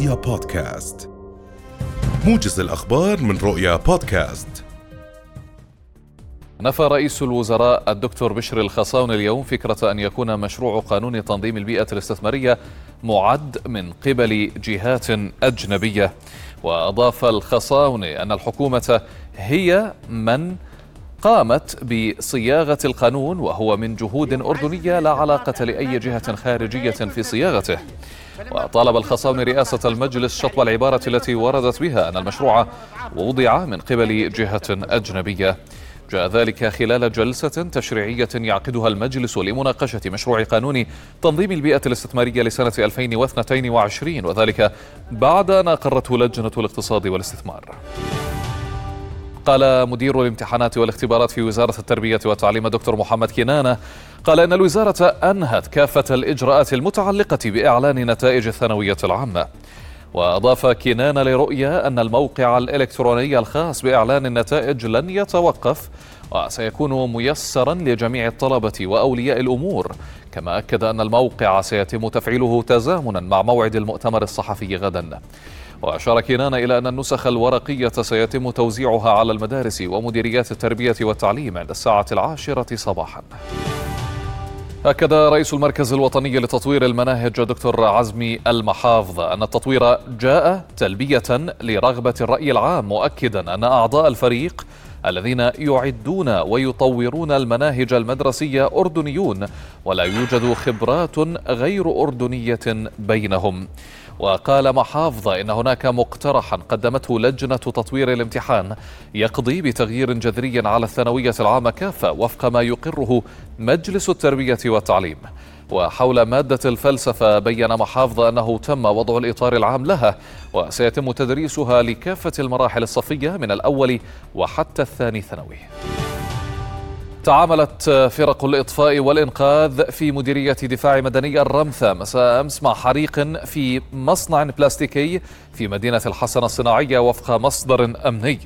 رؤيا بودكاست. موجز الأخبار من رؤيا بودكاست. نفى رئيس الوزراء الدكتور بشر الخصاون اليوم فكرة أن يكون مشروع قانون تنظيم البيئة الاستثمارية معد من قبل جهات أجنبية. وأضاف الخصاون أن الحكومة هي من قامت بصياغة القانون وهو من جهود أردنية لا علاقة لأي جهة خارجية في صياغته. وطالب الخصاون رئاسة المجلس شطب العبارة التي وردت بها أن المشروع وضع من قبل جهة أجنبية. جاء ذلك خلال جلسة تشريعية يعقدها المجلس لمناقشة مشروع قانون تنظيم البيئة الاستثمارية لسنة 2022 وذلك بعد أن أقرته لجنة الاقتصاد والاستثمار. قال مدير الامتحانات والاختبارات في وزارة التربية والتعليم دكتور محمد كنانة قال إن الوزارة أنهت كافة الإجراءات المتعلقة بإعلان نتائج الثانوية العامة. وأضاف كنان لرؤيا أن الموقع الإلكتروني الخاص بإعلان النتائج لن يتوقف وسيكون ميسرا لجميع الطلبة وأولياء الأمور. كما أكد أن الموقع سيتم تفعيله تزامنا مع موعد المؤتمر الصحفي غدا. وأشار كنان إلى أن النسخ الورقية سيتم توزيعها على المدارس ومديريات التربية والتعليم عند الساعة العاشرة صباحا. أكد رئيس المركز الوطني لتطوير المناهج دكتور عزمي المحافظ أن التطوير جاء تلبية لرغبة الرأي العام مؤكدا أن أعضاء الفريق الذين يعدون ويطورون المناهج المدرسية أردنيون ولا يوجد خبرات غير أردنية بينهم. وقال محافظة إن هناك مقترحا قدمته لجنة تطوير الامتحان يقضي بتغيير جذري على الثانوية العامة كافة وفق ما يقره مجلس التربية والتعليم. وحول مادة الفلسفة بين محافظ أنه تم وضع الإطار العام لها وسيتم تدريسها لكافة المراحل الصفية من الأول وحتى الثاني ثانوي. تعاملت فرق الإطفاء والإنقاذ في مديرية دفاع مدني الرمثة. مساء أمس مع حريق في مصنع بلاستيكي في مدينة الحسنة الصناعية وفق مصدر أمني.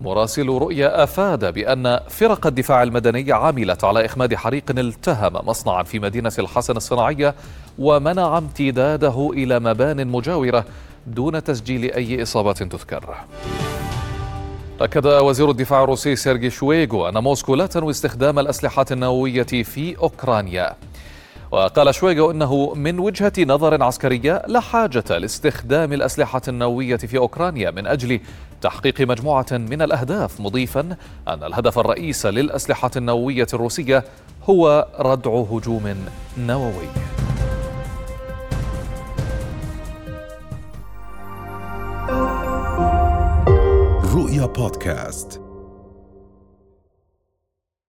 مراسل رؤيا أفاد بأن فرق الدفاع المدني عملت على إخماد حريق التهم مصنعا في مدينة الحسن الصناعية ومنع امتداده إلى مبان مجاورة دون تسجيل أي إصابة تذكر. أكد وزير الدفاع الروسي سيرجي شويغو أن موسكو لا تنوي استخدام الأسلحة النووية في أوكرانيا. وقال شويغو إنه من وجهة نظر عسكرية لا حاجة لاستخدام الأسلحة النووية في أوكرانيا من أجل تحقيق مجموعة من الأهداف مضيفا أن الهدف الرئيس للأسلحة النووية الروسية هو ردع هجوم نووي. رؤيا بودكاست